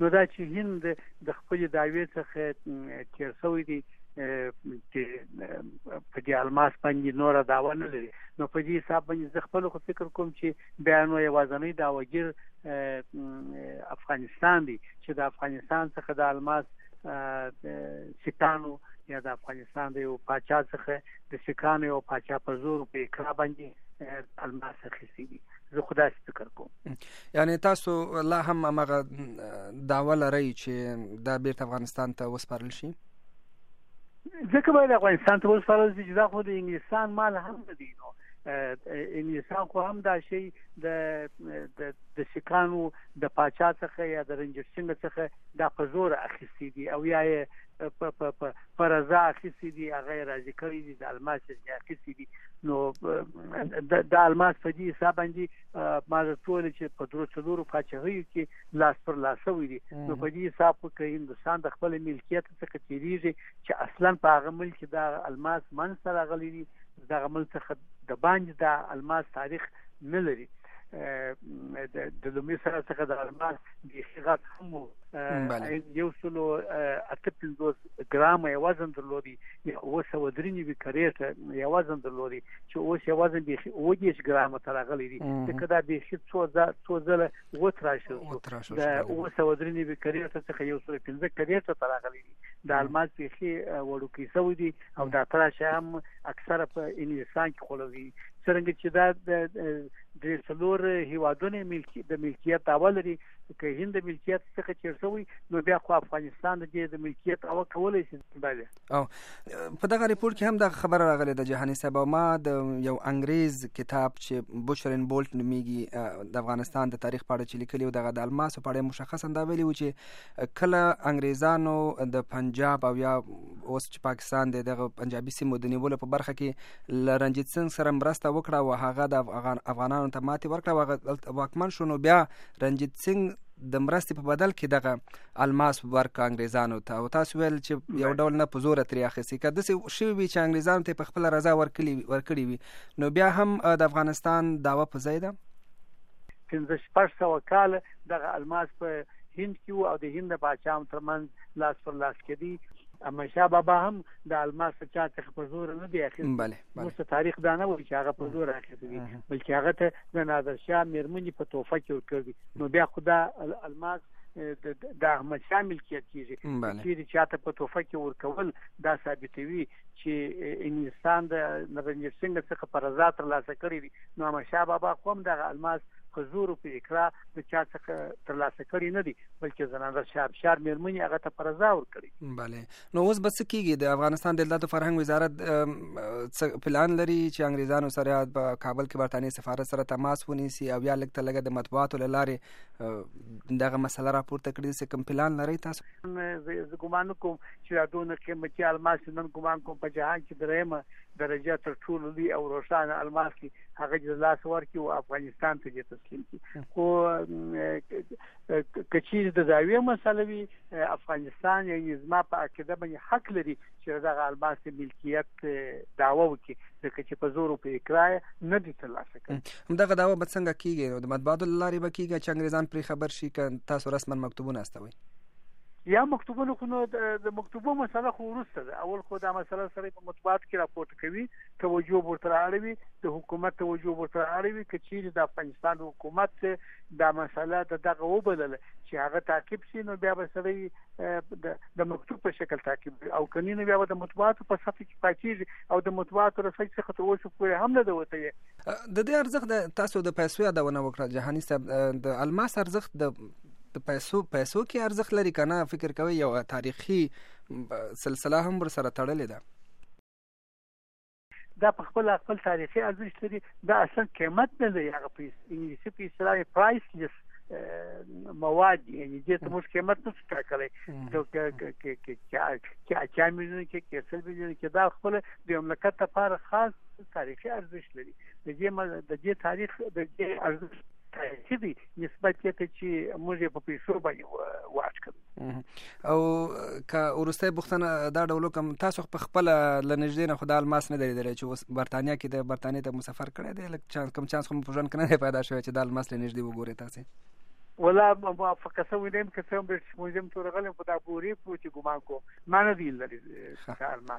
نو دا چې هند د خپلې دعوې څخه تېر شوی دی چې په دې الماس باندې نوره دعوه نه لري نو په دې حساب باندې زه خپل خو فکر کوم چې بیا نو یوازنۍ دعوګیر افغانستان دی چې د افغانستان څخه د الماس سکانو یا د افغانستان د یو پاچا څخه د سکانو یو پاچا په زور په اقرا باندې الماس اخیستي دي زه خو داسې فکر کوم یعنی تاسو لا هم هغه داوا لرئ چې دا بیرته افغانستان ته وسپارل شي ځکه باید افغانستان ته وسپارل شي چې دا خو د انګلستان مال هم نه دی نو انګلستان خو هم دا شی د د سکانو د پاچا څخه یا د رنجر سنگ څخه د پزور اخیستی دی او یا په په په فرزا اخیسي دي هغه راځي کړی دي د الماس یې اخیسي دي نو د الماس په دې حساب باندې ما د ټول چې په درو څلورو پاتشاهیو کې لاس پر لاس وي دي نو په دې حساب کې هندستان د خپل ملکیت څخه تیریږي چې اصلا په هغه ملک دا الماس من سره غلي دي دا غمل څخه د باندې دا الماس تاریخ نه لري د لومړي سره څخه د الماس د غږ هم یو سلو اته پنځوس ګرام یې وزن درلودي او سو درې نیوي کریټه یې وزن درلودي چې اوس یې وزن به او دیش ګرام ته راغلي دي چې کدا به شي څو ځا څو ځله و تراشل دا او سو درې نیوي کریټه څخه یو سلو پنځه کریټه ته راغلي دي د الماس پیخي وړو کې سو دي او دا تراشه هم اکثره په انګلستان کې خلوي څنګه چې دا د ډیر څلور هیوادونو ملکی د ملکیت اول لري که هند د ملکیت څخه چیر شوی نو بیا خو افغانستان د دې د ملکیت او کولای شي بله او په دغه ریپورت کې هم دا خبره راغله د جهاني صاحب ما د یو انګریز کتاب چې بوشرن بولټ نومیږي د افغانستان د تاریخ په اړه چې لیکلی و دغه د الماس په اړه مشخصا دا ویلی و چې کله انګریزانو د پنجاب او یا اوس چې پاکستان د دغه پنجابي سیمو د نیولو په برخه کې ل رنجیت سنگ سره مرسته وکړه او هغه د افغانانو ته ماتې ورکړه واکمن شو نو بیا رنجیت سنگ د مرستې په بدل کې دغه الماس ورک انګریزانو ته او تاسو ویل چې یو ډول نه په زور ترې اخیستي که داسې شوي وي چې انګریزانو ته په خپل رضا ورکړي ورکړي وي نو بیا هم د افغانستان داوا په ځای ده پنځه شپږ سوه کاله دغه الماس په هند کې او د هند د پاچا هم ترمنځ لاس پر لاس کېدی اما شاه بابا هم د الماس چا ته په زور نه دی اخیستی بله نو څه تاریخ دا نه وایي چې هغه په زور اخیستي بلکې هغه ته د نادر شاه میرمنې په توفه کې ورکړي نو بیا خدا الماس د احمد شاه ملکیت کیږي چې چاته په توفه کې ورکول دا ثابتوي چې انسان د نرنجر سنگ څخه پر رضا تر لاسه کړی دی نو احمد شاه بابا کوم د الماس په زور او په اقرا د چا څخه تر لاسه کړی نه دی بلکې زنانه شاه شار مېرمنې هغه ته پر رضا ور کړی bale نو اوس به څه کیږي د افغانستان د اطلاعاتو فرهنګ وزارت څه پلان لري چې انګریزانو سره په کابل کې برتانیې سفارت سره تماس ونیسي او یا لږ تلګه د مطبوعاتو له لارې دغه مسله راپورته کړي چې کوم پلان لري تاسو زه ګومان کوم چې دا دونه قیمتي الماس نن ګومان کوم په جهان کې درېمه درجه تر ټولو لوی او روښانه الماس کې هغه جزلاس ورکي او افغانستان ته تسلیم کی خو که چیرې د زاویې مسله وي افغانستان یعنی زما په عقیده باندې حق لري چې دغه الماس ملکیت داوا وکړي ځکه چې په زور او په اقرار نه دي ترلاسه کړي دغه داوا به څنګه کیږي نو د مطبوعاتو لارې به کیږي چې انګریزان پرې خبر شي که تاسو رسما مکتوبونه استوي یا مکتوبونه خو نو د مکتوبو مسله خو ورسته ده اول خو دا مسله سره په مطبوعات کې راپورته کوي توجه ورته اړوي د حکومت توجه ورته اړوي کچې د افغانستان حکومت دا مسله د دغه وبلل چې هغه تعقیب شي نو بیا به سړی د مکتوب په شکل تعقیب او کني نو بیا به د مطبوعاتو په صفحه کې پاتېږي او د مطبوعاتو رسۍ څخه تر اوسه پورې هم نه ده وتلې د دې ارزښت د تاسو د پیسو یادونه وکړه جهاني صاحب د الماس ارزښت د د پیسو پیسو کې ارزښت لري کنه فکر کوي یو تاریخي سلسله هم ور سره تړلې ده دا په خپل خپل تاریخي ارزښت لري دا اصلا قیمت نه لري هغه په انګلیسي په اصطلاح پرایس لیس مواد یعنی دې ته موږ قیمت نه څه ټاکلی چې چې میلیون کې کې سل میلیون کې دا خپل د مملکت لپاره خاص تاریخي ارزښت لري د دې د دې تاریخ د دې ارزښت تاریخي دی نسبت یې ته چې موږ یې په پیسو باندې واټ کړو او که ورسته بوختنه دا ډول کوم تاسو په خپل لنجدې نه خدای الماس نه درې چې اوس برتانیا کې د برتانیا ته مسافر کړی دی لکه چانس کم چانس کوم پروژن کنه پیدا شوی چې د الماس لنجدې وګوري تاسو ولا موافقه سوې نیم که څوم د موزیم تورغلم په دا پوری پوه چې ګمان کوم معنی دی لري کار ما